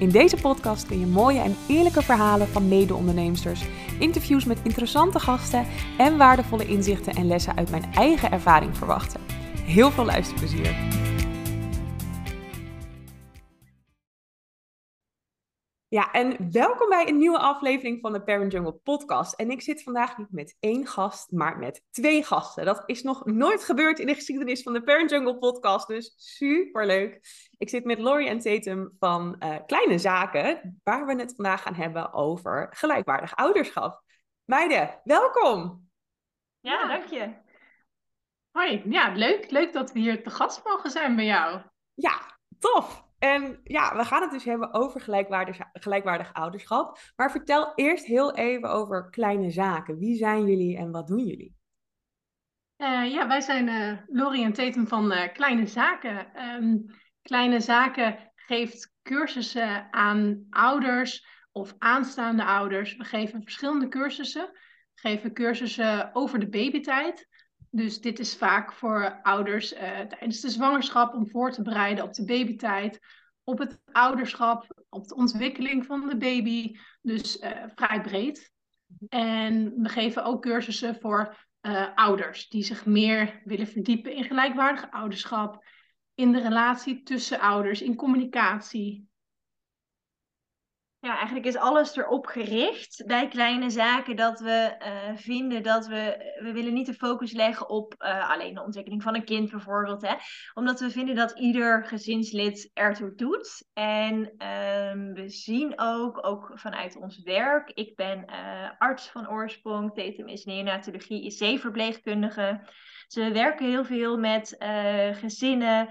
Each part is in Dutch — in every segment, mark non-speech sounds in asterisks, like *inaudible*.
In deze podcast kun je mooie en eerlijke verhalen van mede-onderneemsters, interviews met interessante gasten en waardevolle inzichten en lessen uit mijn eigen ervaring verwachten. Heel veel luisterplezier! Ja, en welkom bij een nieuwe aflevering van de Parent Jungle podcast. En ik zit vandaag niet met één gast, maar met twee gasten. Dat is nog nooit gebeurd in de geschiedenis van de Parent Jungle podcast, dus super leuk. Ik zit met Laurie en Tatum van uh, Kleine Zaken, waar we het vandaag gaan hebben over gelijkwaardig ouderschap. Meiden, welkom! Ja, dank je. Hoi, ja, leuk. Leuk dat we hier te gast mogen zijn bij jou. Ja, tof. En ja, we gaan het dus hebben over gelijkwaardig, gelijkwaardig ouderschap. Maar vertel eerst heel even over kleine zaken. Wie zijn jullie en wat doen jullie? Uh, ja, wij zijn uh, Lori en Tatum van uh, Kleine Zaken. Um, kleine Zaken geeft cursussen aan ouders of aanstaande ouders. We geven verschillende cursussen. We geven cursussen over de babytijd. Dus dit is vaak voor ouders uh, tijdens de zwangerschap om voor te bereiden op de babytijd, op het ouderschap, op de ontwikkeling van de baby. Dus uh, vrij breed. En we geven ook cursussen voor uh, ouders die zich meer willen verdiepen in gelijkwaardig ouderschap, in de relatie tussen ouders, in communicatie, ja, eigenlijk is alles erop gericht bij kleine zaken dat we uh, vinden dat we, we willen niet de focus leggen op uh, alleen de ontwikkeling van een kind bijvoorbeeld. Hè? Omdat we vinden dat ieder gezinslid ertoe doet. En um, we zien ook, ook vanuit ons werk, ik ben arts van oorsprong, Tatum is neonatologie, IC-verpleegkundige. We werken heel veel met gezinnen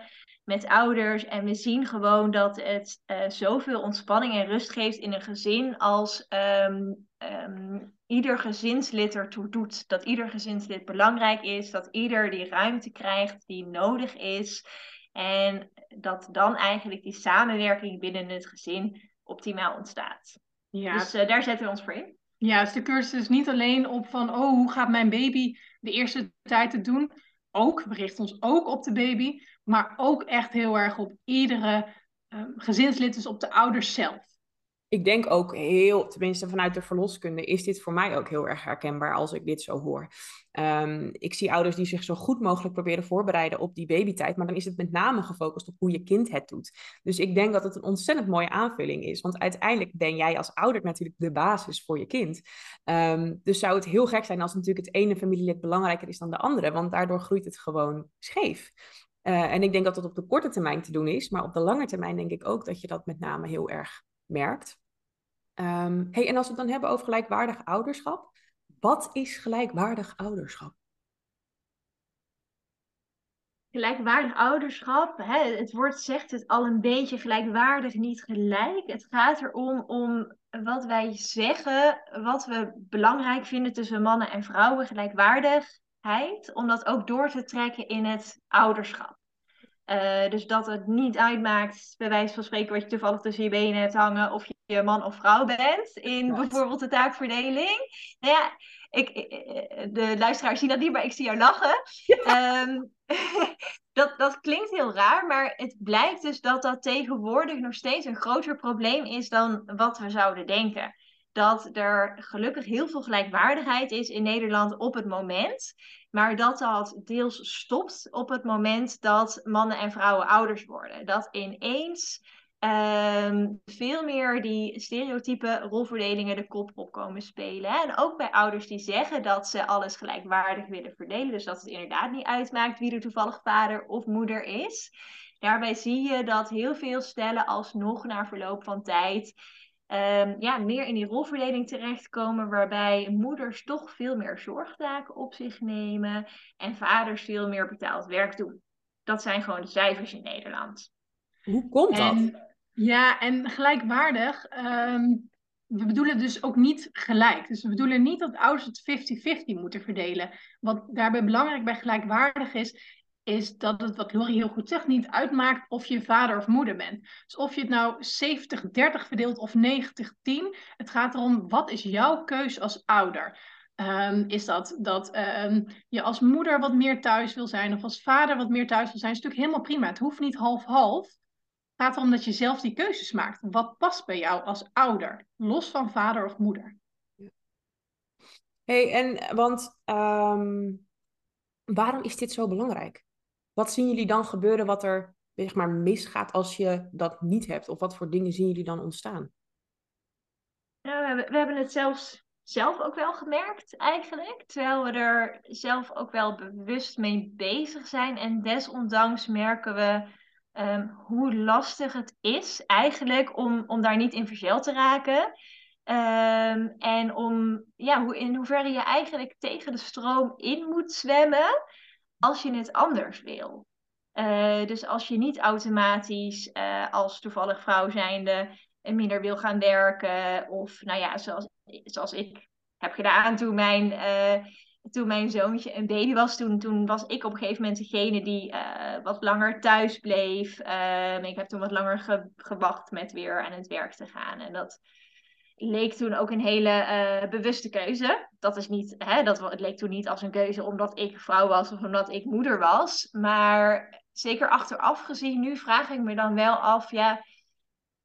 met ouders. En we zien gewoon dat het uh, zoveel ontspanning en rust geeft in een gezin als um, um, ieder gezinslid ertoe doet. Dat ieder gezinslid belangrijk is, dat ieder die ruimte krijgt die nodig is. En dat dan eigenlijk die samenwerking binnen het gezin optimaal ontstaat. Ja. Dus uh, daar zetten we ons voor in. Ja, dus de cursus is niet alleen op van, oh, hoe gaat mijn baby de eerste tijd het doen? Ook, we richten ons ook op de baby, maar ook echt heel erg op iedere uh, gezinslid, dus op de ouders zelf. Ik denk ook heel, tenminste vanuit de verloskunde, is dit voor mij ook heel erg herkenbaar als ik dit zo hoor. Um, ik zie ouders die zich zo goed mogelijk proberen voorbereiden op die babytijd, maar dan is het met name gefocust op hoe je kind het doet. Dus ik denk dat het een ontzettend mooie aanvulling is, want uiteindelijk ben jij als ouder natuurlijk de basis voor je kind. Um, dus zou het heel gek zijn als natuurlijk het ene familielid belangrijker is dan de andere, want daardoor groeit het gewoon scheef. Uh, en ik denk dat dat op de korte termijn te doen is, maar op de lange termijn denk ik ook dat je dat met name heel erg merkt. Um, hey, en als we het dan hebben over gelijkwaardig ouderschap, wat is gelijkwaardig ouderschap? Gelijkwaardig ouderschap, hè, het woord zegt het al een beetje gelijkwaardig, niet gelijk. Het gaat erom om wat wij zeggen, wat we belangrijk vinden tussen mannen en vrouwen, gelijkwaardigheid, om dat ook door te trekken in het ouderschap. Uh, dus dat het niet uitmaakt, bij wijze van spreken, wat je toevallig tussen je benen hebt hangen, of je man of vrouw bent in bijvoorbeeld de taakverdeling. Nou ja, ik, de luisteraars zien dat niet, maar ik zie jou lachen. Ja. Um, *laughs* dat, dat klinkt heel raar, maar het blijkt dus dat dat tegenwoordig nog steeds een groter probleem is dan wat we zouden denken dat er gelukkig heel veel gelijkwaardigheid is in Nederland op het moment. Maar dat dat deels stopt op het moment dat mannen en vrouwen ouders worden. Dat ineens um, veel meer die stereotype rolverdelingen de kop op komen spelen. En ook bij ouders die zeggen dat ze alles gelijkwaardig willen verdelen. Dus dat het inderdaad niet uitmaakt wie er toevallig vader of moeder is. Daarbij zie je dat heel veel stellen alsnog na verloop van tijd um, ja, meer in die rolverdeling terechtkomen, waarbij moeders toch veel meer zorgtaken op zich nemen en vaders veel meer betaald werk doen. Dat zijn gewoon de cijfers in Nederland. Hoe komt dat? En, ja, en gelijkwaardig. Um, we bedoelen dus ook niet gelijk. Dus we bedoelen niet dat ouders het 50-50 moeten verdelen. Wat daarbij belangrijk bij gelijkwaardig is, is dat het, wat Lori heel goed zegt, niet uitmaakt of je vader of moeder bent. Dus of je het nou 70-30 verdeelt of 90-10, het gaat erom, wat is jouw keus als ouder? Um, is dat dat um, je als moeder wat meer thuis wil zijn of als vader wat meer thuis wil zijn, is natuurlijk helemaal prima. Het hoeft niet half-half. Het gaat erom dat je zelf die keuzes maakt. Wat past bij jou als ouder, los van vader of moeder? hey, en want um, waarom is dit zo belangrijk? Wat zien jullie dan gebeuren wat er zeg maar, misgaat als je dat niet hebt? Of wat voor dingen zien jullie dan ontstaan? Nou, we, hebben, we hebben het zelfs zelf ook wel gemerkt eigenlijk. Terwijl we er zelf ook wel bewust mee bezig zijn. En desondanks merken we um, hoe lastig het is eigenlijk om, om daar niet in verzeild te raken. Um, en om, ja, hoe, in hoeverre je eigenlijk tegen de stroom in moet zwemmen als je het anders wil. Uh, dus als je niet automatisch uh, als toevallig vrouw zijnde minder wil gaan werken. Of nou ja, zoals, zoals ik heb gedaan toen mijn, toen mijn zoontje een baby was. Toen, toen was ik op een gegeven moment degene die wat langer thuis bleef. Ehm, ik heb toen wat langer ge gewacht met weer aan het werk te gaan. En dat, leek toen ook een hele uh, bewuste keuze. Dat is niet, hè, dat, het leek toen niet als een keuze omdat ik vrouw was of omdat ik moeder was. Maar zeker achteraf gezien, nu vraag ik me dan wel af, ja,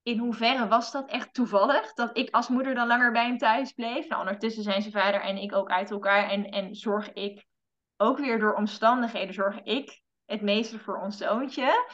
in hoeverre was dat echt toevallig? Dat ik als moeder dan langer bij hem thuis bleef. Nou, ondertussen zijn zijn vader en ik ook uit elkaar. En, en zorg ik ook weer door omstandigheden, zorg ik het meeste voor ons zoontje.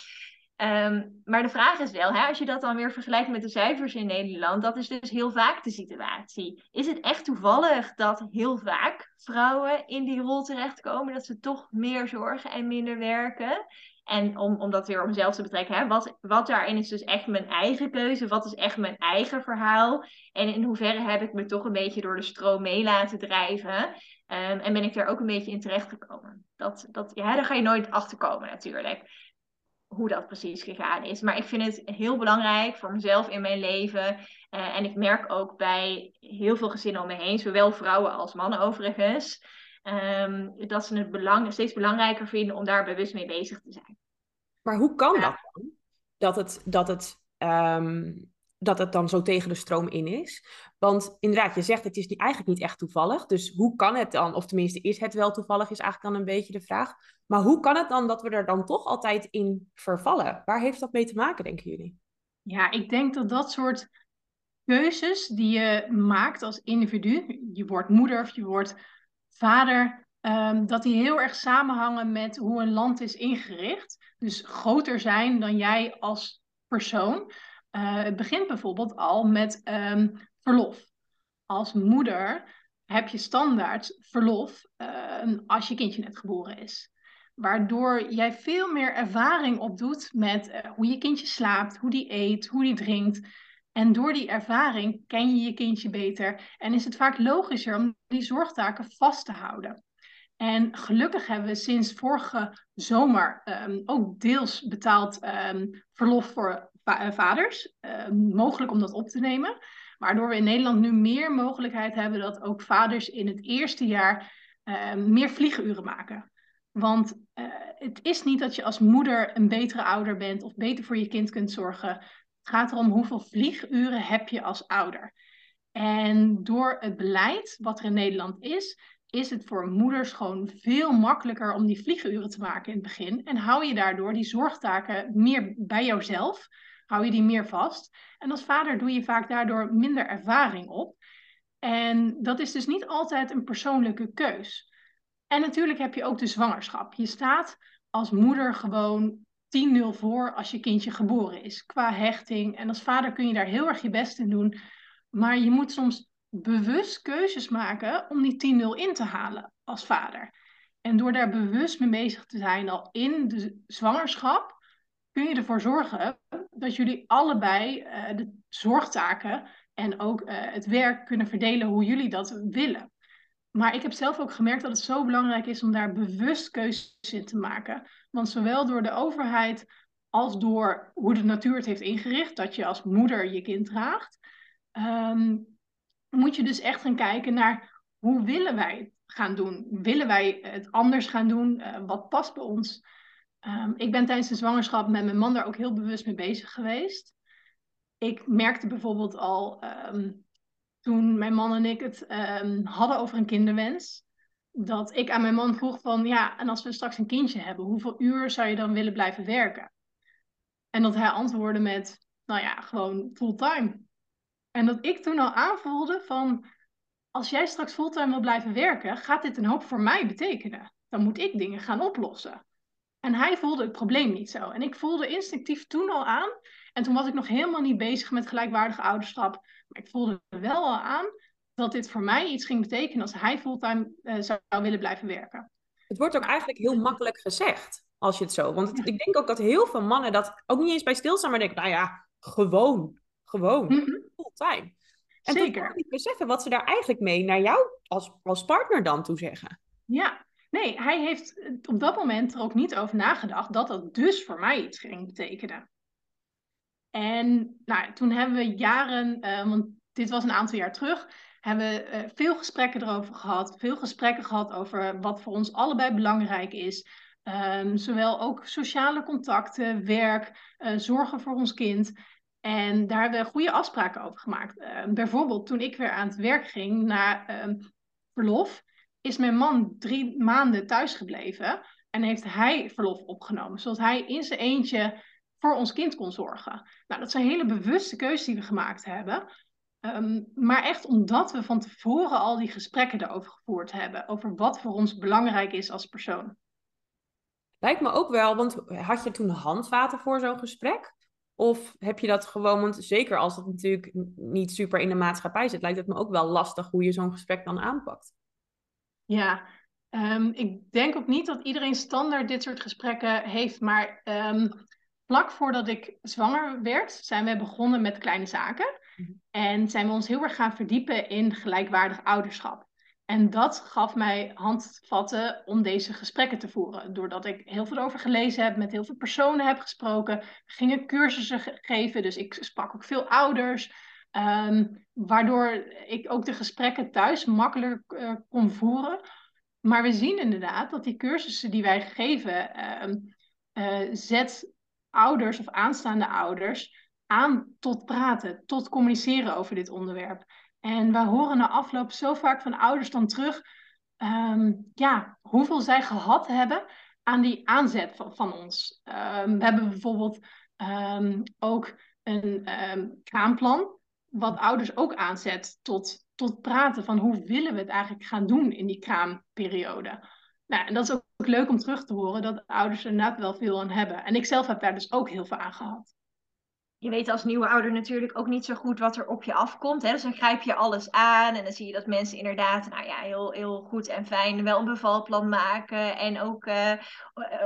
Um, maar de vraag is wel, hè, als je dat dan weer vergelijkt met de cijfers in Nederland, dat is dus heel vaak de situatie. Is het echt toevallig dat heel vaak vrouwen in die rol terechtkomen, dat ze toch meer zorgen en minder werken? En om, om dat weer om mezelf te betrekken, hè, wat, wat daarin is dus echt mijn eigen keuze, wat is echt mijn eigen verhaal? En in hoeverre heb ik me toch een beetje door de stroom mee laten drijven? Um, en ben ik daar ook een beetje in terechtgekomen? Dat, dat, ja, daar ga je nooit achter komen natuurlijk hoe dat precies gegaan is. Maar ik vind het heel belangrijk voor mezelf in mijn leven. Uh, en ik merk ook bij heel veel gezinnen om me heen, zowel vrouwen als mannen overigens, um, dat ze het belang, steeds belangrijker vinden om daar bewust mee bezig te zijn. Maar hoe kan dat dan? Dat het, dat het um, dat het dan zo tegen de stroom in is. Want inderdaad, je zegt het is eigenlijk niet echt toevallig. Dus hoe kan het dan, of tenminste is het wel toevallig, is eigenlijk dan een beetje de vraag. Maar hoe kan het dan dat we er dan toch altijd in vervallen? Waar heeft dat mee te maken, denken jullie? Ja, ik denk dat dat soort keuzes die je maakt als individu, je wordt moeder of je wordt vader, um, dat die heel erg samenhangen met hoe een land is ingericht. Dus groter zijn dan jij als persoon. Uh, het begint bijvoorbeeld al met um, verlof. Als moeder heb je standaard verlof uh, als je kindje net geboren is. Waardoor jij veel meer ervaring opdoet met uh, hoe je kindje slaapt, hoe die eet, hoe die drinkt. En door die ervaring ken je je kindje beter en is het vaak logischer om die zorgtaken vast te houden. En gelukkig hebben we sinds vorige zomer um, ook deels betaald verlof voor eh, vaders. Uh, mogelijk om dat op te nemen. Waardoor we in Nederland nu meer mogelijkheid hebben dat ook vaders in het eerste jaar uh, meer vliegenuren maken. Want het is niet dat je als moeder een betere ouder bent of beter voor je kind kunt zorgen. Het gaat erom hoeveel vlieguren heb je als ouder. En door het beleid wat er in Nederland is, is het voor moeders gewoon veel makkelijker om die vliegenuren te maken in het begin. En hou je daardoor die zorgtaken meer bij jouzelf hou je die meer vast. En als vader doe je vaak daardoor minder ervaring op. En dat is dus niet altijd een persoonlijke keus. En natuurlijk heb je ook de zwangerschap. Je staat als moeder gewoon 10-0 voor als je kindje geboren is, qua hechting. En als vader kun je daar heel erg je best in doen. Maar je moet soms bewust keuzes maken om die 10-0 in te halen als vader. En door daar bewust mee bezig te zijn al in de zwangerschap, kun je ervoor zorgen dat jullie allebei uh, de zorgtaken en ook uh, het werk kunnen verdelen hoe jullie dat willen. Maar ik heb zelf ook gemerkt dat het zo belangrijk is om daar bewust keuzes in te maken. Want zowel door de overheid als door hoe de natuur het heeft ingericht, dat je als moeder je kind draagt, um, moet je dus echt gaan kijken naar hoe willen wij het gaan doen? Willen wij het anders gaan doen? Uh, wat past bij ons? Um, ik ben tijdens de zwangerschap met mijn man daar ook heel bewust mee bezig geweest. Ik merkte bijvoorbeeld al um, toen mijn man en ik het um, hadden over een kinderwens, dat ik aan mijn man vroeg van ja, en als we straks een kindje hebben, hoeveel uur zou je dan willen blijven werken? En dat hij antwoordde met, nou ja, gewoon fulltime. En dat ik toen al aanvoelde van, als jij straks fulltime wil blijven werken, gaat dit een hoop voor mij betekenen. Dan moet ik dingen gaan oplossen. En hij voelde het probleem niet zo. En ik voelde instinctief toen al aan. En toen was ik nog helemaal niet bezig met gelijkwaardig ouderschap. Maar ik voelde wel al aan dat dit voor mij iets ging betekenen als hij fulltime uh, zou willen blijven werken. Het wordt ook eigenlijk heel makkelijk gezegd, als je het zo. Want ik denk ook dat heel veel mannen dat ook niet eens bij stilstaan, maar denken, nou ja, gewoon, gewoon, mm fulltime. En Zeker. niet beseffen wat ze daar eigenlijk mee naar jou als, als partner dan toe zeggen. Ja, nee, hij heeft op dat moment er ook niet over nagedacht dat dat dus voor mij iets ging betekenen. En nou, toen hebben we jaren, uh, want dit was een aantal jaar terug, hebben we uh, veel gesprekken erover gehad. Veel gesprekken gehad over wat voor ons allebei belangrijk is. Um, zowel ook sociale contacten, werk, zorgen voor ons kind. En daar hebben we goede afspraken over gemaakt. Uh, bijvoorbeeld toen ik weer aan het werk ging na uh, verlof, is mijn man drie maanden thuis gebleven en heeft hij verlof opgenomen, zodat hij in zijn eentje voor ons kind kon zorgen. Nou, dat zijn hele bewuste keuzes die we gemaakt hebben. Um, maar echt omdat we van tevoren al die gesprekken erover gevoerd hebben, over wat voor ons belangrijk is als persoon. Lijkt me ook wel, want had je toen handvaten voor zo'n gesprek? Of heb je dat gewoon, want zeker als het natuurlijk niet super in de maatschappij zit, lijkt het me ook wel lastig hoe je zo'n gesprek dan aanpakt. Ja, um, ik denk ook niet dat iedereen standaard dit soort gesprekken heeft, maar um, vlak voordat ik zwanger werd, zijn we begonnen met kleine zaken. Mhm. En zijn we ons heel erg gaan verdiepen in gelijkwaardig ouderschap. En dat gaf mij handvatten om deze gesprekken te voeren. Doordat ik heel veel over gelezen heb, met heel veel personen heb gesproken. Gingen cursussen geven, dus ik sprak ook veel ouders. Ehm, waardoor ik ook de gesprekken thuis makkelijker uh, kon voeren. Maar we zien inderdaad dat die cursussen die wij geven, uh, zet ouders of aanstaande ouders aan tot praten, tot communiceren over dit onderwerp. En we horen na afloop zo vaak van ouders dan terug, um, ja, hoeveel zij gehad hebben aan die aanzet van, ons. Um, we hebben bijvoorbeeld um, ook een kraamplan, wat ouders ook aanzet tot, tot praten van hoe willen we het eigenlijk gaan doen in die kraamperiode. Nou, en dat is ook leuk om terug te horen dat ouders er inderdaad wel veel aan hebben. En ik zelf heb daar dus ook heel veel aan gehad je weet als nieuwe ouder natuurlijk ook niet zo goed wat er op je afkomt. Hè? Dus dan grijp je alles aan en dan zie je dat mensen inderdaad nou ja, heel, heel goed en fijn wel een bevalplan maken. En ook uh,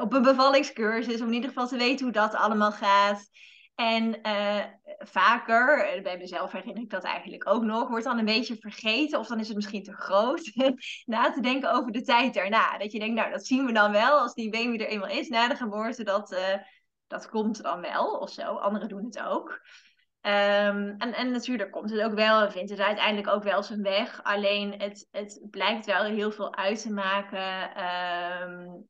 op een bevallingscursus om in ieder geval te weten hoe dat allemaal gaat. En uh, vaker, bij mezelf herinner ik dat eigenlijk ook nog, wordt dan een beetje vergeten of dan is het misschien te groot *laughs* na te denken over de tijd daarna. Dat je denkt, nou dat zien we dan wel als die baby er eenmaal is na de geboorte, dat... Uh, dat komt dan wel of zo. Anderen doen het ook. Um, en, en natuurlijk komt het ook wel en vindt het uiteindelijk ook wel zijn weg. Alleen het, het blijkt wel heel veel uit te maken um,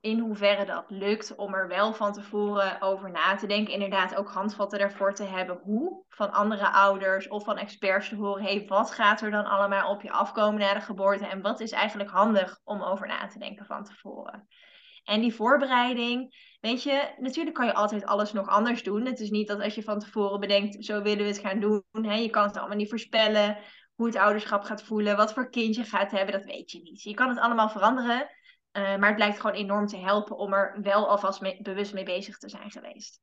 in hoeverre dat lukt om er wel van tevoren over na te denken. Inderdaad ook handvatten daarvoor te hebben hoe van andere ouders of van experts te horen. Hey, wat gaat er dan allemaal op je afkomen na de geboorte en wat is eigenlijk handig om over na te denken van tevoren. En die voorbereiding, weet je, natuurlijk kan je altijd alles nog anders doen. Het is niet dat als je van tevoren bedenkt, zo willen we het gaan doen. Hè, je kan het allemaal niet voorspellen hoe het ouderschap gaat voelen, wat voor kind je gaat hebben, dat weet je niet. Je kan het allemaal veranderen, uh, maar het blijkt gewoon enorm te helpen om er wel alvast bewust mee bezig te zijn geweest.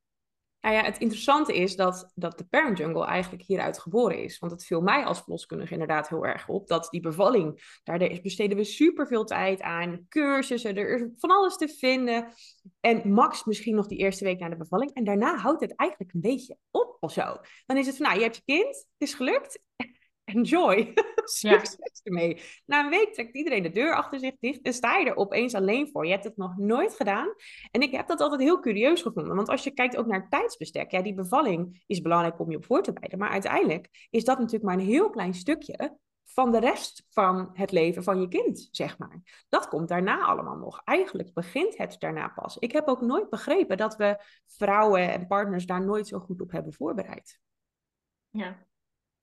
Nou ja, het interessante is dat, dat de Parent Jungle eigenlijk hieruit geboren is. Want het viel mij als verloskundige inderdaad heel erg op. Dat die bevalling, daar besteden we super veel tijd aan. Cursussen, er is van alles te vinden. En max misschien nog die eerste week na de bevalling. En daarna houdt het eigenlijk een beetje op of zo. Dan is het van, nou, je hebt je kind, het is gelukt. Enjoy. *laughs* Succes ermee. Na een week trekt iedereen de deur achter zich dicht en sta je er opeens alleen voor. Je hebt het nog nooit gedaan. En ik heb dat altijd heel curieus gevonden. Want als je kijkt ook naar het tijdsbestek, ja, die bevalling is belangrijk om je op voor te bereiden. Maar uiteindelijk is dat natuurlijk maar een heel klein stukje van de rest van het leven van je kind, zeg maar. Dat komt daarna allemaal nog. Eigenlijk begint het daarna pas. Ik heb ook nooit begrepen dat we vrouwen en partners daar nooit zo goed op hebben voorbereid. Ja,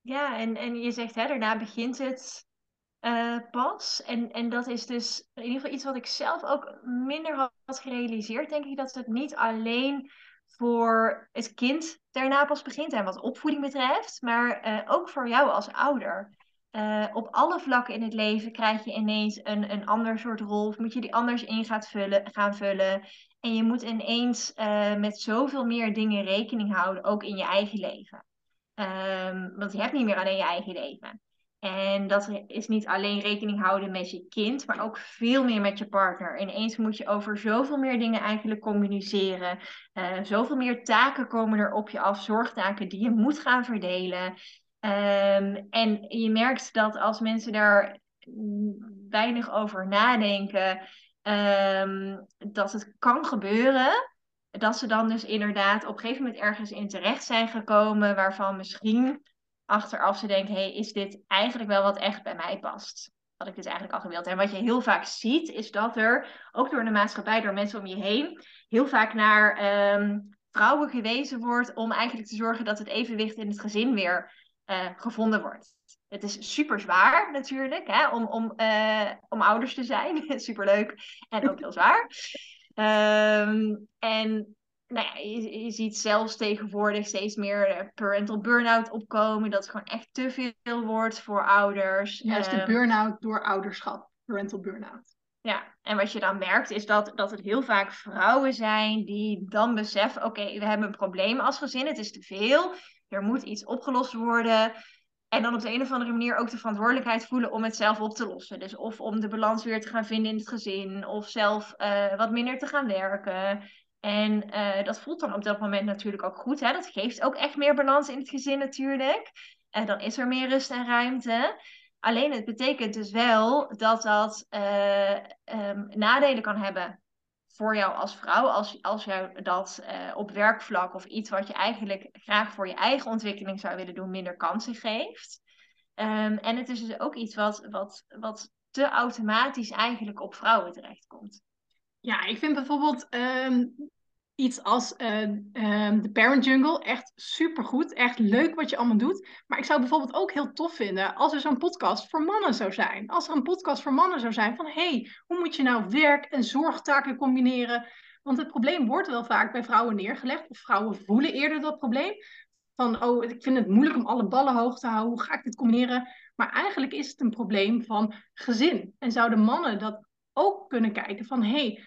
ja en, en je zegt hè, daarna begint het uh, pas. En, en dat is dus in ieder geval iets wat ik zelf ook minder had gerealiseerd, denk ik, dat het niet alleen voor het kind daarna pas begint en wat opvoeding betreft, maar uh, ook voor jou als ouder. Uh, op alle vlakken in het leven krijg je ineens een, een ander soort rol. Of moet je die anders in gaat vullen, gaan vullen. En je moet ineens met zoveel meer dingen rekening houden, ook in je eigen leven. Um, want je hebt niet meer alleen je eigen leven. En dat is niet alleen rekening houden met je kind, maar ook veel meer met je partner. Ineens moet je over zoveel meer dingen eigenlijk communiceren. Uh, zoveel meer taken komen er op je af, zorgtaken die je moet gaan verdelen. Um, en je merkt dat als mensen daar weinig over nadenken, um, dat het kan gebeuren dat ze dan dus inderdaad op een gegeven moment ergens in terecht zijn gekomen waarvan misschien achteraf ze denken, hey, is dit eigenlijk wel wat echt bij mij past? Wat ik dus eigenlijk al gewild. En wat je heel vaak ziet, is dat er, ook door de maatschappij, door mensen om je heen, heel vaak naar um, vrouwen gewezen wordt om eigenlijk te zorgen dat het evenwicht in het gezin weer uh, gevonden wordt. Het is super zwaar natuurlijk hè, om, om, uh, om ouders te zijn. *laughs* Superleuk en ook heel zwaar. Um, en nou ja, je, je, ziet zelfs tegenwoordig steeds meer eh, parental burn-out opkomen. Dat het gewoon echt te veel wordt voor ouders. Juist um, de burn-out door ouderschap. Parental burn-out. Ja, en wat je dan merkt is dat, dat het heel vaak vrouwen zijn die dan beseffen... oké, okay, we hebben een probleem als gezin, het is te veel er moet iets opgelost worden. En dan op de een of andere manier ook de verantwoordelijkheid voelen om het zelf op te lossen. Dus of om de balans weer te gaan vinden in het gezin, of zelf uh, wat minder te gaan werken. En uh, dat voelt dan op dat moment natuurlijk ook goed. Hè? Dat geeft ook echt meer balans in het gezin natuurlijk. En dan is er meer rust en ruimte. Alleen het betekent dus wel dat dat uh, um, nadelen kan hebben voor jou als vrouw, als, als jou dat uh, op werkvlak of iets wat je eigenlijk graag voor je eigen ontwikkeling zou willen doen, minder kansen geeft. Um, en het is dus ook iets wat, wat, wat te automatisch eigenlijk op vrouwen terechtkomt. Ja, ik vind bijvoorbeeld um, iets als uh, de Parent Jungle echt supergoed. Echt leuk wat je allemaal doet. Maar ik zou bijvoorbeeld ook heel tof vinden als er zo'n podcast voor mannen zou zijn. Als er een podcast voor mannen zou zijn van hey, hoe moet je nou werk en zorgtaken combineren? Want het probleem wordt wel vaak bij vrouwen neergelegd. Of vrouwen voelen eerder dat probleem. Van oh, ik vind het moeilijk om alle ballen hoog te houden. Hoe ga ik dit combineren? Maar eigenlijk is het een probleem van gezin. En zouden mannen dat ook kunnen kijken van hey,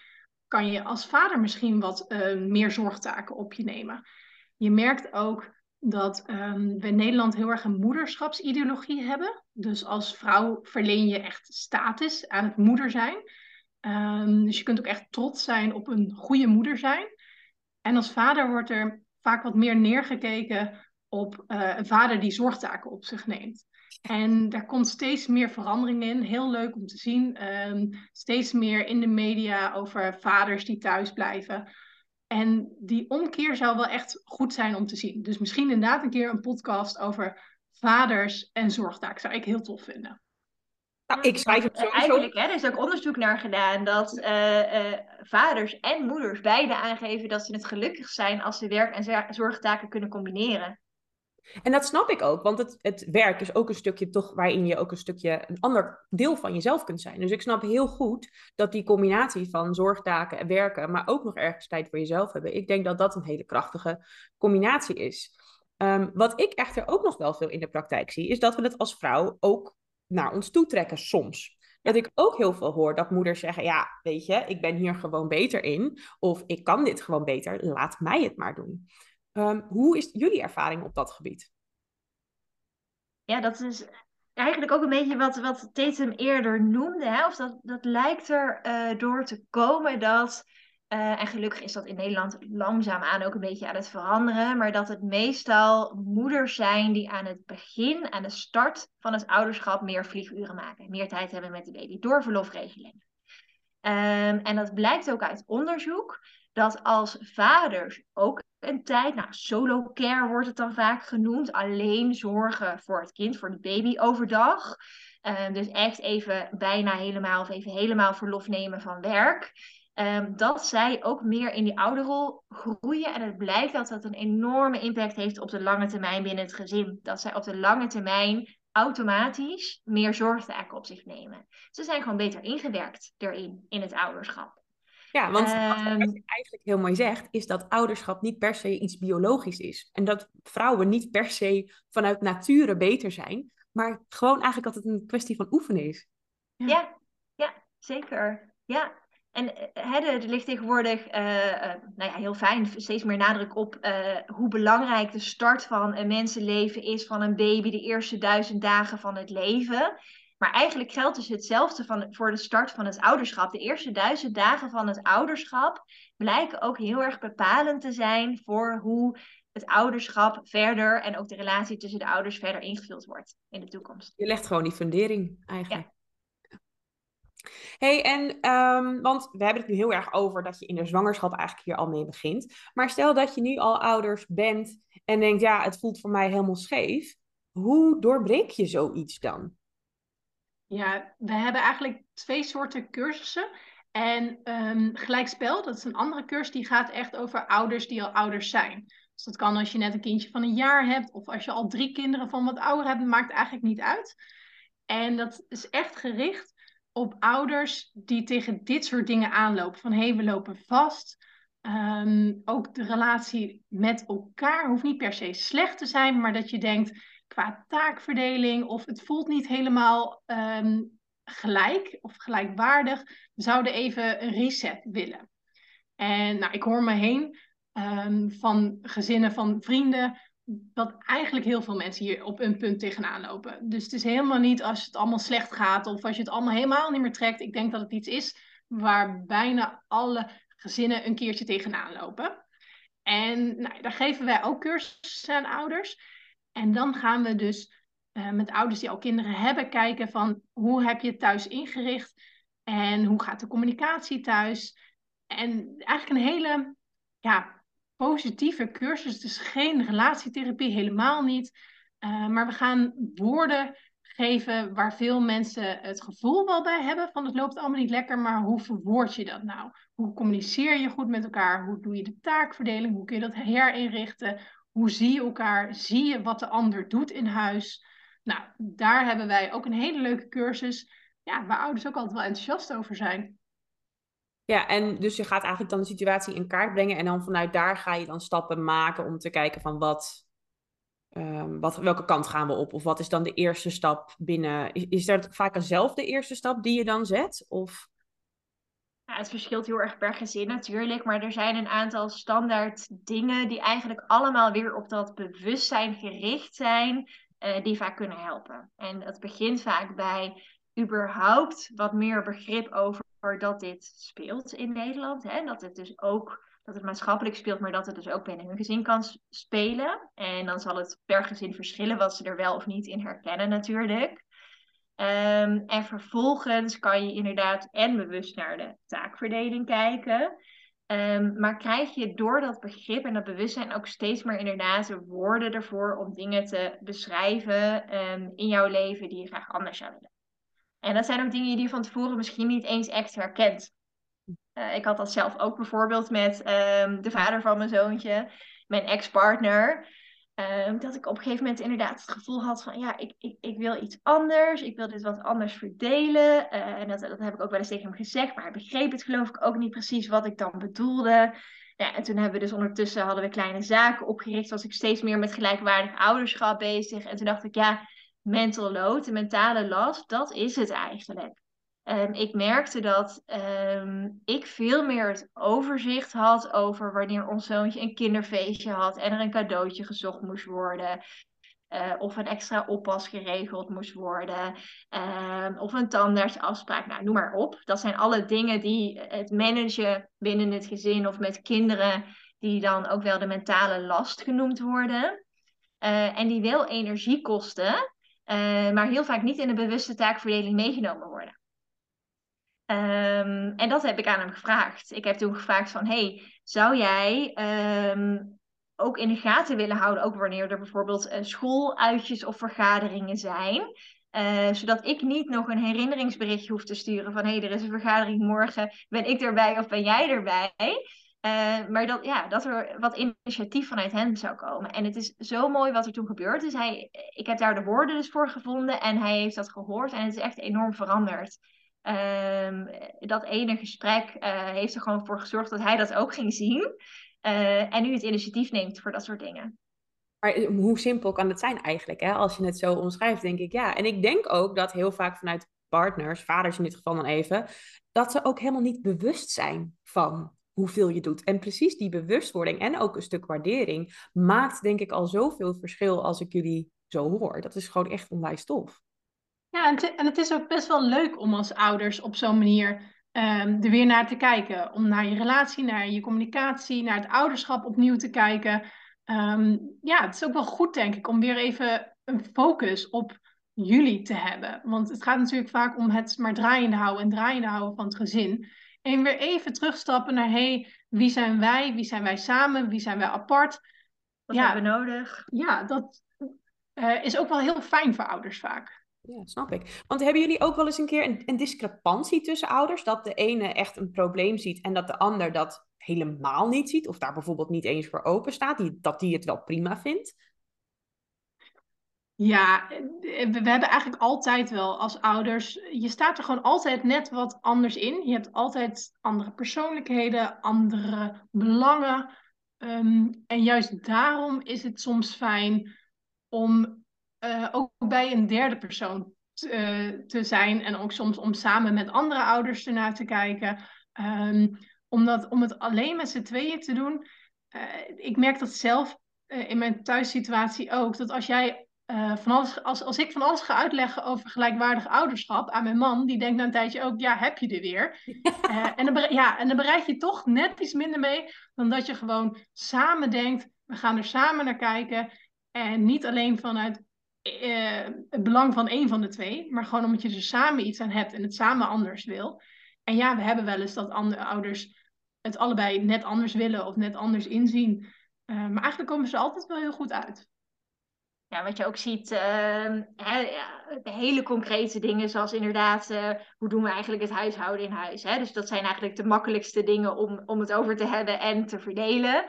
kan je als vader misschien wat uh, meer zorgtaken op je nemen. Je merkt ook dat um, we in Nederland heel erg een moederschapsideologie hebben. Dus als vrouw verleen je echt status aan het moeder zijn. Um, dus je kunt ook echt trots zijn op een goede moeder zijn. En als vader wordt er vaak wat meer neergekeken op uh, een vader die zorgtaken op zich neemt. En daar komt steeds meer verandering in. Heel leuk om te zien. Um, steeds meer in de media over vaders die thuis blijven. En die omkeer zou wel echt goed zijn om te zien. Dus misschien inderdaad een keer een podcast over vaders en zorgtaak. Zou ik heel tof vinden. Nou, ik schrijf het sowieso. Eigenlijk, hè, er is ook onderzoek naar gedaan dat uh, uh, vaders en moeders beide aangeven dat ze het gelukkig zijn als ze werk en zorgtaken kunnen combineren. En dat snap ik ook, want het, het werk is ook een stukje toch waarin je ook een stukje een ander deel van jezelf kunt zijn. Dus ik snap heel goed dat die combinatie van zorgtaken en werken, maar ook nog ergens tijd voor jezelf hebben. Ik denk dat dat een hele krachtige combinatie is. Um, wat ik echter ook nog wel veel in de praktijk zie, is dat we het als vrouw ook naar ons toe trekken soms. Dat ik ook heel veel hoor dat moeders zeggen: Ja, weet je, ik ben hier gewoon beter in. Of ik kan dit gewoon beter, laat mij het maar doen. Um, hoe is jullie ervaring op dat gebied? Ja, dat is eigenlijk ook een beetje wat, wat Tatum eerder noemde. Hè? Of dat, dat lijkt er uh, door te komen dat eh, en gelukkig is dat in Nederland langzaamaan ook een beetje aan het veranderen. Maar dat het meestal moeders zijn die aan het begin, aan de start van het ouderschap, meer vlieguren maken. Meer tijd hebben met de baby door verlofregeling. Um, en dat blijkt ook uit onderzoek. Dat als vaders ook een tijd, nou solo care wordt het dan vaak genoemd, alleen zorgen voor het kind, voor de baby overdag. Um, dus echt even bijna helemaal of even helemaal verlof nemen van werk. Um, dat zij ook meer in die ouderrol groeien. En het blijkt dat dat een enorme impact heeft op de lange termijn binnen het gezin. Dat zij op de lange termijn automatisch meer zorgtaken op zich nemen. Ze zijn gewoon beter ingewerkt erin, in het ouderschap. Ja, want wat ehm, je eigenlijk heel mooi zegt, is dat ouderschap niet per se iets biologisch is. En dat vrouwen niet per se vanuit nature beter zijn, maar gewoon eigenlijk altijd een kwestie van oefenen is. Ja, ja, ja zeker. Ja, en hè, er ligt tegenwoordig, uh, uh, nou ja, heel fijn, steeds meer nadruk op uh, hoe belangrijk de start van een mensenleven is van een baby, de eerste duizend dagen van het leven. Maar eigenlijk geldt dus hetzelfde van, voor de start van het ouderschap. De eerste duizend dagen van het ouderschap blijken ook heel erg bepalend te zijn voor hoe het ouderschap verder en ook de relatie tussen de ouders verder ingevuld wordt in de toekomst. Je legt gewoon die fundering eigenlijk. Ja hey, en um, want we hebben het nu heel erg over dat je in de zwangerschap eigenlijk hier al mee begint. Maar stel dat je nu al ouders bent en denkt, ja, het voelt voor mij helemaal scheef. Hoe doorbreek je zoiets dan? Ja, we hebben eigenlijk twee soorten cursussen. En um, gelijkspel, dat is een andere cursus, die gaat echt over ouders die al ouders zijn. Dus dat kan als je net een kindje van een jaar hebt, of als je al drie kinderen van wat ouder hebt, maakt eigenlijk niet uit. En dat is echt gericht op ouders die tegen dit soort dingen aanlopen. Van hé, hey, we lopen vast. Ehm, ook de relatie met elkaar hoeft niet per se slecht te zijn, maar dat je denkt qua taakverdeling of het voelt niet helemaal ehm, gelijk of gelijkwaardig. We zouden even een reset willen. En nou, ik hoor me heen um, van gezinnen van vrienden dat eigenlijk heel veel mensen hier op een punt tegenaan lopen. Dus het is helemaal niet als het allemaal slecht gaat of als je het allemaal helemaal niet meer trekt. Ik denk dat het iets is waar bijna alle gezinnen een keertje tegenaan lopen. En nou, daar geven wij ook cursussen aan ouders. En dan gaan we dus uh, met ouders die al kinderen hebben kijken van hoe heb je het thuis ingericht en hoe gaat de communicatie thuis. En eigenlijk een hele ja, positieve cursus. Is geen relatietherapie, helemaal niet. Uh, maar we gaan woorden geven waar veel mensen het gevoel wel bij hebben van het loopt allemaal niet lekker, maar hoe verwoord je dat nou? Hoe communiceer je goed met elkaar? Hoe doe je de taakverdeling? Hoe kun je dat herinrichten? Hoe zie je elkaar? Zie je wat de ander doet in huis? Nou, daar hebben wij ook een hele leuke cursus. Ja, waar ouders ook altijd wel enthousiast over zijn. Ja, en dus je gaat eigenlijk dan de situatie in kaart brengen en dan vanuit daar ga je dan stappen maken om te kijken van wat, um, wat welke kant gaan we op? Of wat is dan de eerste stap binnen? Is, dat vaak eenzelfde eerste stap die je dan zet? Of... Het verschilt heel erg per gezin natuurlijk, maar er zijn een aantal standaard dingen die eigenlijk allemaal weer op dat bewustzijn gericht zijn, uh, die vaak kunnen helpen. En dat begint vaak bij überhaupt wat meer begrip over dat dit speelt in Nederland. Hè? Dat het dus ook dat het maatschappelijk speelt, maar dat het dus ook binnen hun gezin kan spelen. En dan zal het per gezin verschillen wat ze er wel of niet in herkennen natuurlijk. Um, en vervolgens kan je inderdaad en bewust naar de taakverdeling kijken. Um, maar krijg je door dat begrip en dat bewustzijn ook steeds meer inderdaad woorden ervoor om dingen te beschrijven um, in jouw leven die je graag anders zou willen. En dat zijn ook dingen die je van tevoren misschien niet eens echt herkent. Uh, ik had dat zelf ook bijvoorbeeld met de vader van mijn zoontje, mijn ex-partner. Um, dat ik op een gegeven moment inderdaad het gevoel had van ja, ik, ik, ik wil iets anders. Ik wil dit wat anders verdelen. Uh, en dat, dat heb ik ook wel eens tegen hem gezegd. Maar hij begreep het geloof ik ook niet precies wat ik dan bedoelde. Ja, en toen hebben we dus ondertussen hadden we kleine zaken opgericht. Was ik steeds meer met gelijkwaardig ouderschap bezig. En toen dacht ik ja, mental load, de mentale last, dat is het eigenlijk. Um, ik merkte dat um, ik veel meer het overzicht had over wanneer ons zoontje een kinderfeestje had en er een cadeautje gezocht moest worden. uh, of een extra oppas geregeld moest worden, uh, of een tandartsafspraak, nou noem maar op. Dat zijn alle dingen die het managen binnen het gezin of met kinderen, die dan ook wel de mentale last genoemd worden. Uh, en die wel energie kosten, maar heel vaak niet in de bewuste taakverdeling meegenomen worden. Um, en dat heb ik aan hem gevraagd. Ik heb toen gevraagd van, hey, zou jij um, ook in de gaten willen houden, ook wanneer er bijvoorbeeld uh, schooluitjes of vergaderingen zijn. Uh, zodat ik niet nog een herinneringsberichtje hoef te sturen van hey, er is een vergadering morgen, ben ik erbij of ben jij erbij? Uh, maar dat, ja, dat er wat initiatief vanuit hem zou komen. En het is zo mooi wat er toen gebeurd is. Hij, ik heb daar de woorden dus voor gevonden en hij heeft dat gehoord en het is echt enorm veranderd. Um, dat ene gesprek uh, heeft er gewoon voor gezorgd dat hij dat ook ging zien. Uh, en nu het initiatief neemt voor dat soort dingen. Maar hoe simpel kan het zijn eigenlijk, hè? als je het zo omschrijft, denk ik ja. En ik denk ook dat heel vaak vanuit partners, vaders in dit geval dan even, dat ze ook helemaal niet bewust zijn van hoeveel je doet. En precies die bewustwording en ook een stuk waardering maakt denk ik al zoveel verschil als ik jullie zo hoor. Dat is gewoon echt onwijs tof. Ja, en, en het is ook best wel leuk om als ouders op zo'n manier um, er weer naar te kijken. Om naar je relatie, naar je communicatie, naar het ouderschap opnieuw te kijken. Um, ja, het is ook wel goed, denk ik, om weer even een focus op jullie te hebben. Want het gaat natuurlijk vaak om het maar draaiende houden en draaiende houden van het gezin. En weer even terugstappen naar, hey, wie zijn wij? Wie zijn wij samen? Wie zijn wij apart? Wat ja, hebben we nodig? Ja, dat uh, is ook wel heel fijn voor ouders vaak. Ja, snap ik. Want hebben jullie ook wel eens een keer een, een, discrepantie tussen ouders? Dat de ene echt een probleem ziet en dat de ander dat helemaal niet ziet? Of daar bijvoorbeeld niet eens voor open staat? Die, dat die het wel prima vindt? Ja, we hebben eigenlijk altijd wel als ouders. Je staat er gewoon altijd net wat anders in. Je hebt altijd andere persoonlijkheden, andere belangen. Um, en juist daarom is het soms fijn om uh, ook bij een derde persoon uh, te zijn. En ook soms om samen met andere ouders ernaar te kijken. Um, omdat, om het alleen met z'n tweeën te doen. Uh, ik merk dat zelf in mijn thuissituatie ook. Dat als jij van alles, als, als ik van alles ga uitleggen over gelijkwaardig ouderschap aan mijn man, die denkt na een tijdje ook, ja, heb je er weer. *laughs* en, dan, ja, en dan bereid je toch net iets minder mee dan dat je gewoon samen denkt, we gaan er samen naar kijken. En niet alleen vanuit uh, het belang van één van de twee, maar gewoon omdat je er samen iets aan hebt en het samen anders wil. En ja, we hebben wel eens dat andere ouders het allebei net anders willen of net anders inzien. Uh, maar eigenlijk komen ze altijd wel heel goed uit. Ja, wat je ook ziet, uh, hele concrete dingen, zoals inderdaad, uh, hoe doen we eigenlijk het huishouden in huis? Hè? Dus dat zijn eigenlijk de makkelijkste dingen om, om het over te hebben en te verdelen.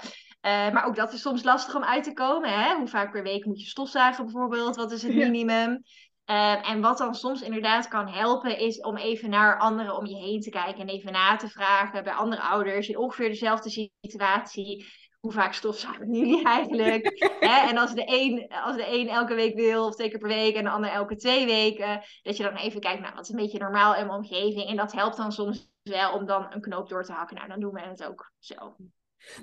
Uh, maar ook dat is soms lastig om uit te komen. Hè? Hoe vaak per week moet je stofzuigen bijvoorbeeld? Wat is het *laughs* minimum? Uh, en wat dan soms inderdaad kan helpen, is om even naar anderen om je heen te kijken en even na te vragen bij andere ouders in ongeveer dezelfde situatie. Hoe vaak stofzuigen *laughs* jullie eigenlijk? *laughs* Hè? En als de, een, als de een elke week wil, of twee keer per week, en de ander elke twee weken, dat je dan even kijkt, nou, wat is een beetje normaal in mijn omgeving? En dat helpt dan soms wel om dan een knoop door te hakken. Nou, dan doen we het ook zo.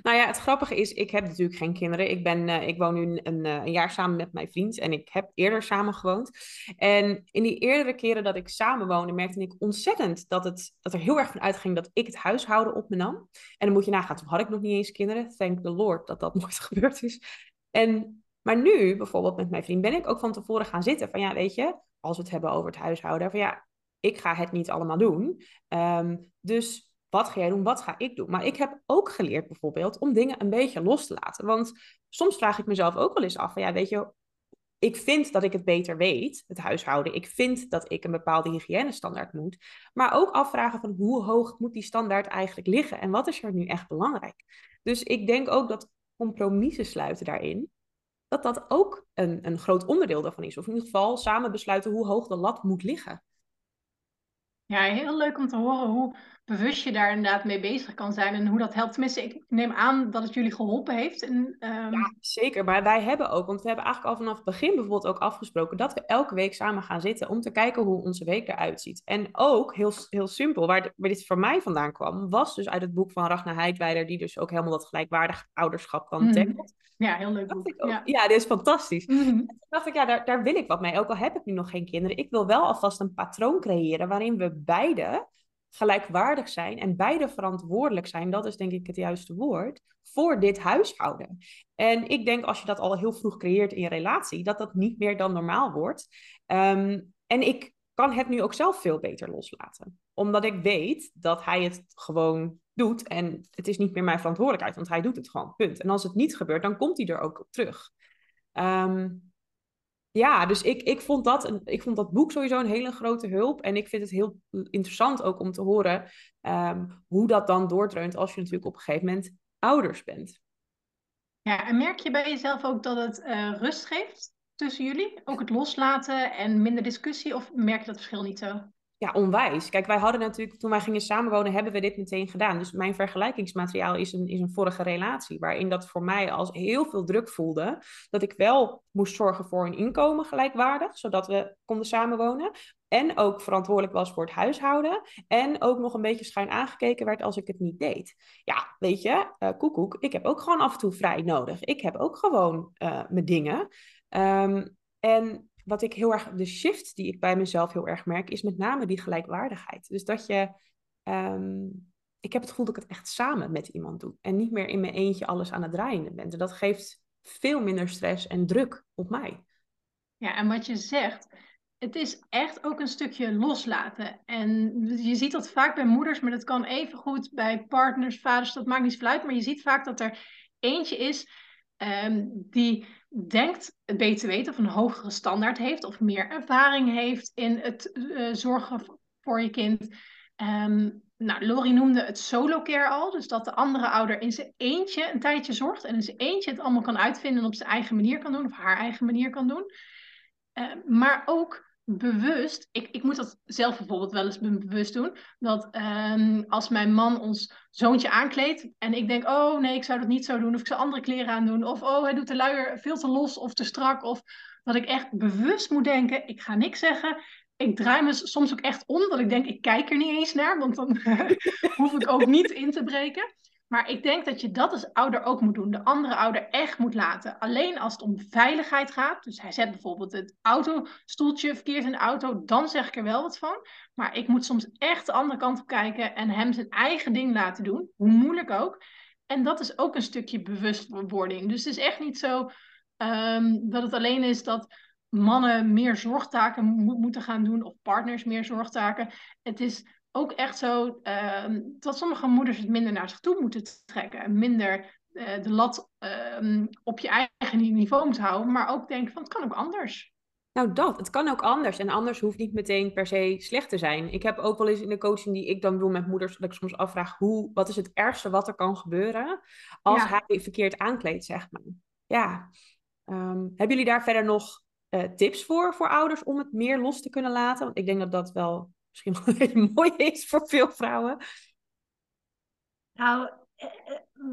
Nou ja, het grappige is, ik heb natuurlijk geen kinderen. Ik, ben, uh, ik woon nu een, uh, een, jaar samen met mijn vriend en ik heb eerder samen gewoond. En in die eerdere keren dat ik samen woonde, merkte ik ontzettend dat, het, dat er heel erg van uitging dat ik het huishouden op me nam. En dan moet je nagaan, toen had ik nog niet eens kinderen. Thank the Lord dat dat *laughs* nooit gebeurd is. En, maar nu, bijvoorbeeld met mijn vriend, ben ik ook van tevoren gaan zitten van ja, weet je, als we het hebben over het huishouden, van ja, ik ga het niet allemaal doen. Um, dus wat ga jij doen? Wat ga ik doen? Maar ik heb ook geleerd bijvoorbeeld om dingen een beetje los te laten. Want soms vraag ik mezelf ook wel eens af van ja, weet je, ik vind dat ik het beter weet, het huishouden. Ik vind dat ik een bepaalde hygiënestandaard moet. Maar ook afvragen van hoe hoog moet die standaard eigenlijk liggen? En wat is er nu echt belangrijk? Dus ik denk ook dat compromissen sluiten daarin, dat dat ook een, een groot onderdeel daarvan is. Of in ieder geval samen besluiten hoe hoog de lat moet liggen. Ja, heel leuk om te horen hoe, bewust je daar inderdaad mee bezig kan zijn en hoe dat helpt. Tenminste, ik neem aan dat het jullie geholpen heeft. En, ehm, Ja, zeker. Maar wij hebben ook, want we hebben eigenlijk al vanaf het begin bijvoorbeeld ook afgesproken dat we elke week samen gaan zitten om te kijken hoe onze week eruit ziet. En ook, heel, heel simpel, waar, de- waar dit voor mij vandaan kwam, was dus uit het boek van Ragnar Heidwijder, die dus ook helemaal dat gelijkwaardig ouderschap dan Mhm. tackelt. ja, heel leuk boek. ook, Ja. ja, dit is fantastisch. Mhm. Toen dacht ik, ja, daar, daar wil ik wat mee. Ook al heb ik nu nog geen kinderen. Ik wil wel alvast een patroon creëren waarin we beide gelijkwaardig zijn en beide verantwoordelijk zijn. Dat is denk ik het juiste woord. Voor dit huishouden. En ik denk als je dat al heel vroeg creëert in je relatie, dat dat niet meer dan normaal wordt. Ehm, en ik kan het nu ook zelf veel beter loslaten. Omdat ik weet dat hij het gewoon doet. En het is niet meer mijn verantwoordelijkheid, want hij doet het gewoon. Punt. En als het niet gebeurt, dan komt hij er ook op terug. Ehm, ja, dus ik, ik, vond dat een, ik vond dat boek sowieso een hele grote hulp. En ik vind het heel interessant ook om te horen ehm, hoe dat dan doordreunt als je natuurlijk op een gegeven moment ouders bent. Ja, en merk je bij jezelf ook dat het eh, rust geeft tussen jullie? Ook het loslaten en minder discussie? Of merk je dat verschil niet zo? Ja, onwijs. Kijk, wij hadden natuurlijk, toen wij gingen samenwonen, hebben we dit meteen gedaan. Dus mijn vergelijkingsmateriaal is een, is een vorige relatie, waarin dat voor mij als heel veel druk voelde. Dat ik wel moest zorgen voor een inkomen gelijkwaardig, zodat we konden samenwonen. En ook verantwoordelijk was voor het huishouden. En ook nog een beetje schuin aangekeken werd als ik het niet deed. Ja, weet je, eh koekoek, ik heb ook gewoon af en toe vrij nodig. Ik heb ook gewoon eh, mijn dingen. Ehm, en wat ik heel erg, de shift die ik bij mezelf heel erg merk, is met name die gelijkwaardigheid. Dus dat je, ehm, ik heb het gevoel dat ik het echt samen met iemand doe. En niet meer in mijn eentje alles aan het draaien ben. En dat geeft veel minder stress en druk op mij. Ja, en wat je zegt, het is echt ook een stukje loslaten. En je ziet dat vaak bij moeders, maar dat kan evengoed bij partners, vaders, dat maakt niet zoveel uit. Maar je ziet vaak dat er eentje is ehm, die denkt het beter te weten of een hogere standaard heeft of meer ervaring heeft in het eh, zorgen voor je kind. Ehm, nou, Lori noemde het solo care al, dus dat de andere ouder in zijn eentje een tijdje zorgt en in zijn eentje het allemaal kan uitvinden en op zijn eigen manier kan doen of haar eigen manier kan doen. Uh, maar ook bewust, ik, ik moet dat zelf bijvoorbeeld wel eens bewust doen, dat um, als mijn man ons zoontje aankleedt en ik denk, oh nee, ik zou dat niet zo doen, of ik zou andere kleren aandoen, of oh, hij doet de luier veel te los of te strak, of dat ik echt bewust moet denken, ik ga niks zeggen, ik draai me soms ook echt om, dat ik denk, ik kijk er niet eens naar, want dan *laughs* hoef ik ook niet in te breken. Maar ik denk dat je dat als ouder ook moet doen. De andere ouder echt moet laten. Alleen als het om veiligheid gaat. Dus hij zet bijvoorbeeld het autostoeltje verkeerd in de auto. Dan zeg ik er wel wat van. Maar ik moet soms echt de andere kant op kijken. En hem zijn eigen ding laten doen. Hoe moeilijk ook. En dat is ook een stukje bewustwording. Dus het is echt niet zo um, dat het alleen is dat mannen meer zorgtaken mo moeten gaan doen. Of partners meer zorgtaken. Het is ook echt zo uh, dat sommige moeders het minder naar zich toe moeten trekken. En minder uh, de lat uh, op je eigen niveau moeten houden. Maar ook denken van het kan ook anders. Nou dat, het kan ook anders. En anders hoeft niet meteen per se slecht te zijn. Ik heb ook wel eens in de coaching die ik dan doe met moeders... dat ik soms afvraag, hoe, wat is het ergste wat er kan gebeuren... als ja. hij verkeerd aankleedt, zeg maar. Ja. Um, hebben jullie daar verder nog uh, tips voor, voor ouders... om het meer los te kunnen laten? Want ik denk dat dat wel misschien wel *laughs* een mooi is voor veel vrouwen. Nou,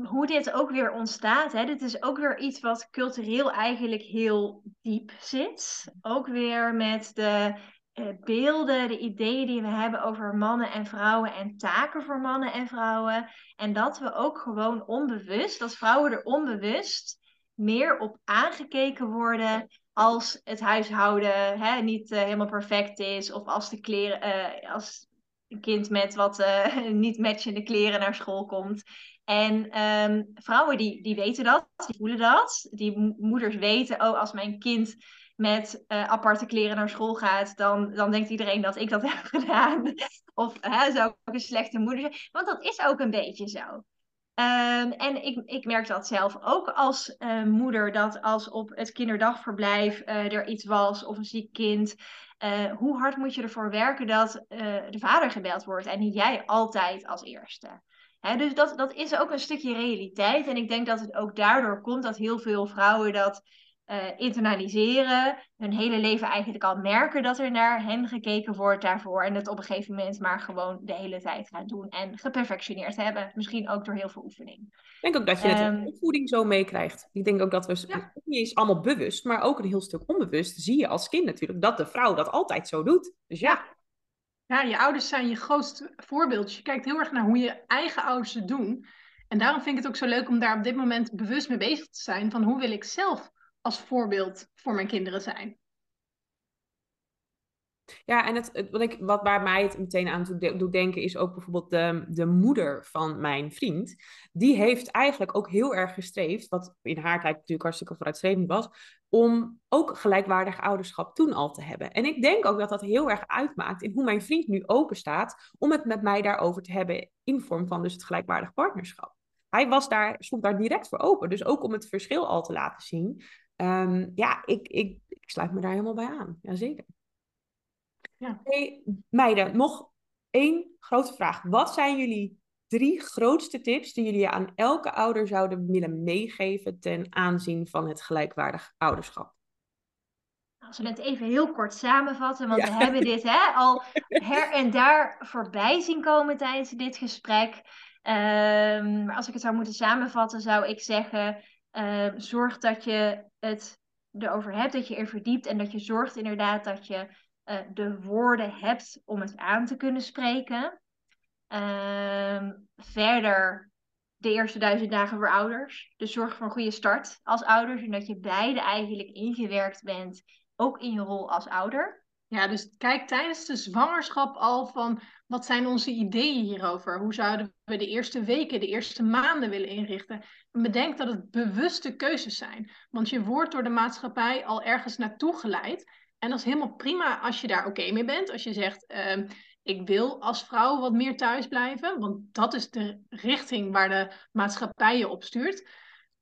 hoe dit ook weer ontstaat, hè, dit is ook weer iets wat cultureel eigenlijk heel diep zit. Ook weer met de uh, beelden, de ideeën die we hebben over mannen en vrouwen en taken voor mannen en vrouwen. En dat we ook gewoon onbewust, dat vrouwen er onbewust meer op aangekeken worden als het huishouden hè, niet uh, helemaal perfect is. Of als de kleren, uh, als een kind met wat uh, *laughs* niet matchende kleren naar school komt. En um, vrouwen die, die weten dat, die voelen dat. Die moeders weten, oh, als mijn kind met aparte kleren naar school gaat, dan, dan denkt iedereen dat ik dat *laughs* heb gedaan. Of zou ik een slechte moeder zijn? Want dat is ook een beetje zo. Um, en ik, ik merk dat zelf ook als uh, moeder, dat als op het kinderdagverblijf uh, er iets was of een ziek kind, uh, hoe hard moet je ervoor werken dat de vader gebeld wordt en niet jij altijd als eerste. Dus dat, dat is ook een stukje realiteit en ik denk dat het ook daardoor komt dat heel veel vrouwen dat uh, internaliseren, hun hele leven eigenlijk al merken dat er naar hen gekeken wordt daarvoor en het op een gegeven moment maar gewoon de hele tijd gaan doen en geperfectioneerd hebben. Misschien ook door heel veel oefening. Ik denk ook dat je het in de opvoeding zo meekrijgt. Ik denk ook dat we ja. niet eens allemaal bewust, maar ook een heel stuk onbewust zie je als kind natuurlijk dat de vrouw dat altijd zo doet. Dus ja. Ja, je ouders zijn je grootste voorbeeld. Je kijkt heel erg naar hoe je eigen ouders het doen. En daarom vind ik het ook zo leuk om daar op dit moment bewust mee bezig te zijn. Van hoe wil ik zelf als voorbeeld voor mijn kinderen zijn? Ja, en het, wat, ik, wat waar mij het meteen aan doet denken is ook bijvoorbeeld de, de moeder van mijn vriend. Die heeft eigenlijk ook heel erg gestreefd, wat in haar tijd natuurlijk hartstikke vooruitstrevend was, om ook gelijkwaardig ouderschap toen al te hebben. En ik denk ook dat dat heel erg uitmaakt in hoe mijn vriend nu open staat om het met mij daarover te hebben in vorm van dus het gelijkwaardig partnerschap. Hij was daar, stond daar direct voor open. Dus ook om het verschil al te laten zien. Um, ja, ik, ik, ik sluit me daar helemaal bij aan. Jazeker. Ja. Hey, meiden, nog één grote vraag. Wat zijn jullie drie grootste tips die jullie aan elke ouder zouden willen meegeven ten aanzien van het gelijkwaardig ouderschap? Als we het even heel kort samenvatten, want we hebben dit hè, al her *laughs* en daar voorbij zien komen tijdens dit gesprek. Um, maar als ik het zou moeten samenvatten, zou ik zeggen: uh, zorg dat je het erover hebt, dat je er verdiept en dat je zorgt inderdaad dat je uh, de woorden hebt om het aan te kunnen spreken. Uh, verder de eerste duizend dagen voor ouders. Dus zorg voor een goede start als ouders en dat je beide eigenlijk ingewerkt bent, ook in je rol als ouder. Ja, dus kijk tijdens de zwangerschap al van wat zijn onze ideeën hierover? Hoe zouden we de eerste weken, de eerste maanden willen inrichten? En bedenk dat het bewuste keuzes zijn. Want je wordt door de maatschappij al ergens naartoe geleid. En dat is helemaal prima als je daar oké mee bent. Als je zegt, uh, ik wil als vrouw wat meer thuis blijven. Want dat is de richting waar de maatschappij je op stuurt.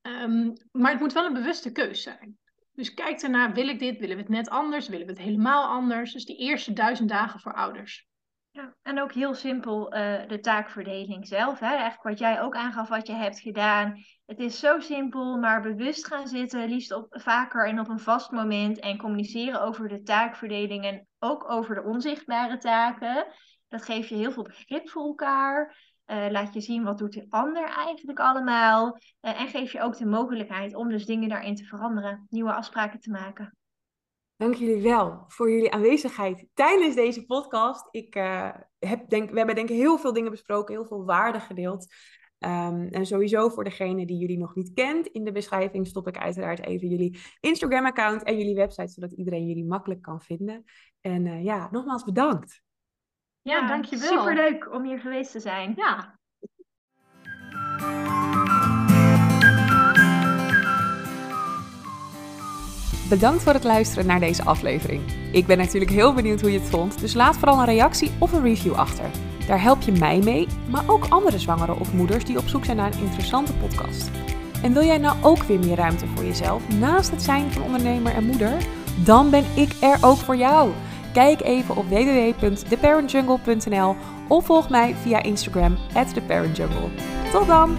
Um, maar het moet wel een bewuste keuze zijn. Dus kijk ernaar, wil ik dit? Willen we het net anders? Willen we het helemaal anders? Dus die eerste duizend dagen voor ouders. Ja, en ook heel simpel uh, de taakverdeling zelf. Hè? Eigenlijk wat jij ook aangaf wat je hebt gedaan. Het is zo simpel, maar bewust gaan zitten, liefst op, vaker en op een vast moment. En communiceren over de taakverdeling en ook over de onzichtbare taken. Dat geeft je heel veel begrip voor elkaar. Uh, laat je zien wat doet de ander eigenlijk allemaal. Uh, en geef je ook de mogelijkheid om dus dingen daarin te veranderen. Nieuwe afspraken te maken. Dank jullie wel voor jullie aanwezigheid tijdens deze podcast. Ik, uh, heb denk, we hebben denk ik heel veel dingen besproken, heel veel waarde gedeeld. Um, en sowieso voor degene die jullie nog niet kent, in de beschrijving stop ik uiteraard even jullie Instagram-account en jullie website, zodat iedereen jullie makkelijk kan vinden. En uh, ja, nogmaals bedankt. Ja, ja dankjewel. Superleuk om hier geweest te zijn. Ja. Bedankt voor het luisteren naar deze aflevering. Ik ben natuurlijk heel benieuwd hoe je het vond, dus laat vooral een reactie of een review achter. Daar help je mij mee, maar ook andere zwangeren of moeders die op zoek zijn naar een interessante podcast. En wil jij nou ook weer meer ruimte voor jezelf naast het zijn van ondernemer en moeder? Dan ben ik er ook voor jou. Kijk even op www.theparentjungle.nl of volg mij via Instagram theparentjungle. Tot dan!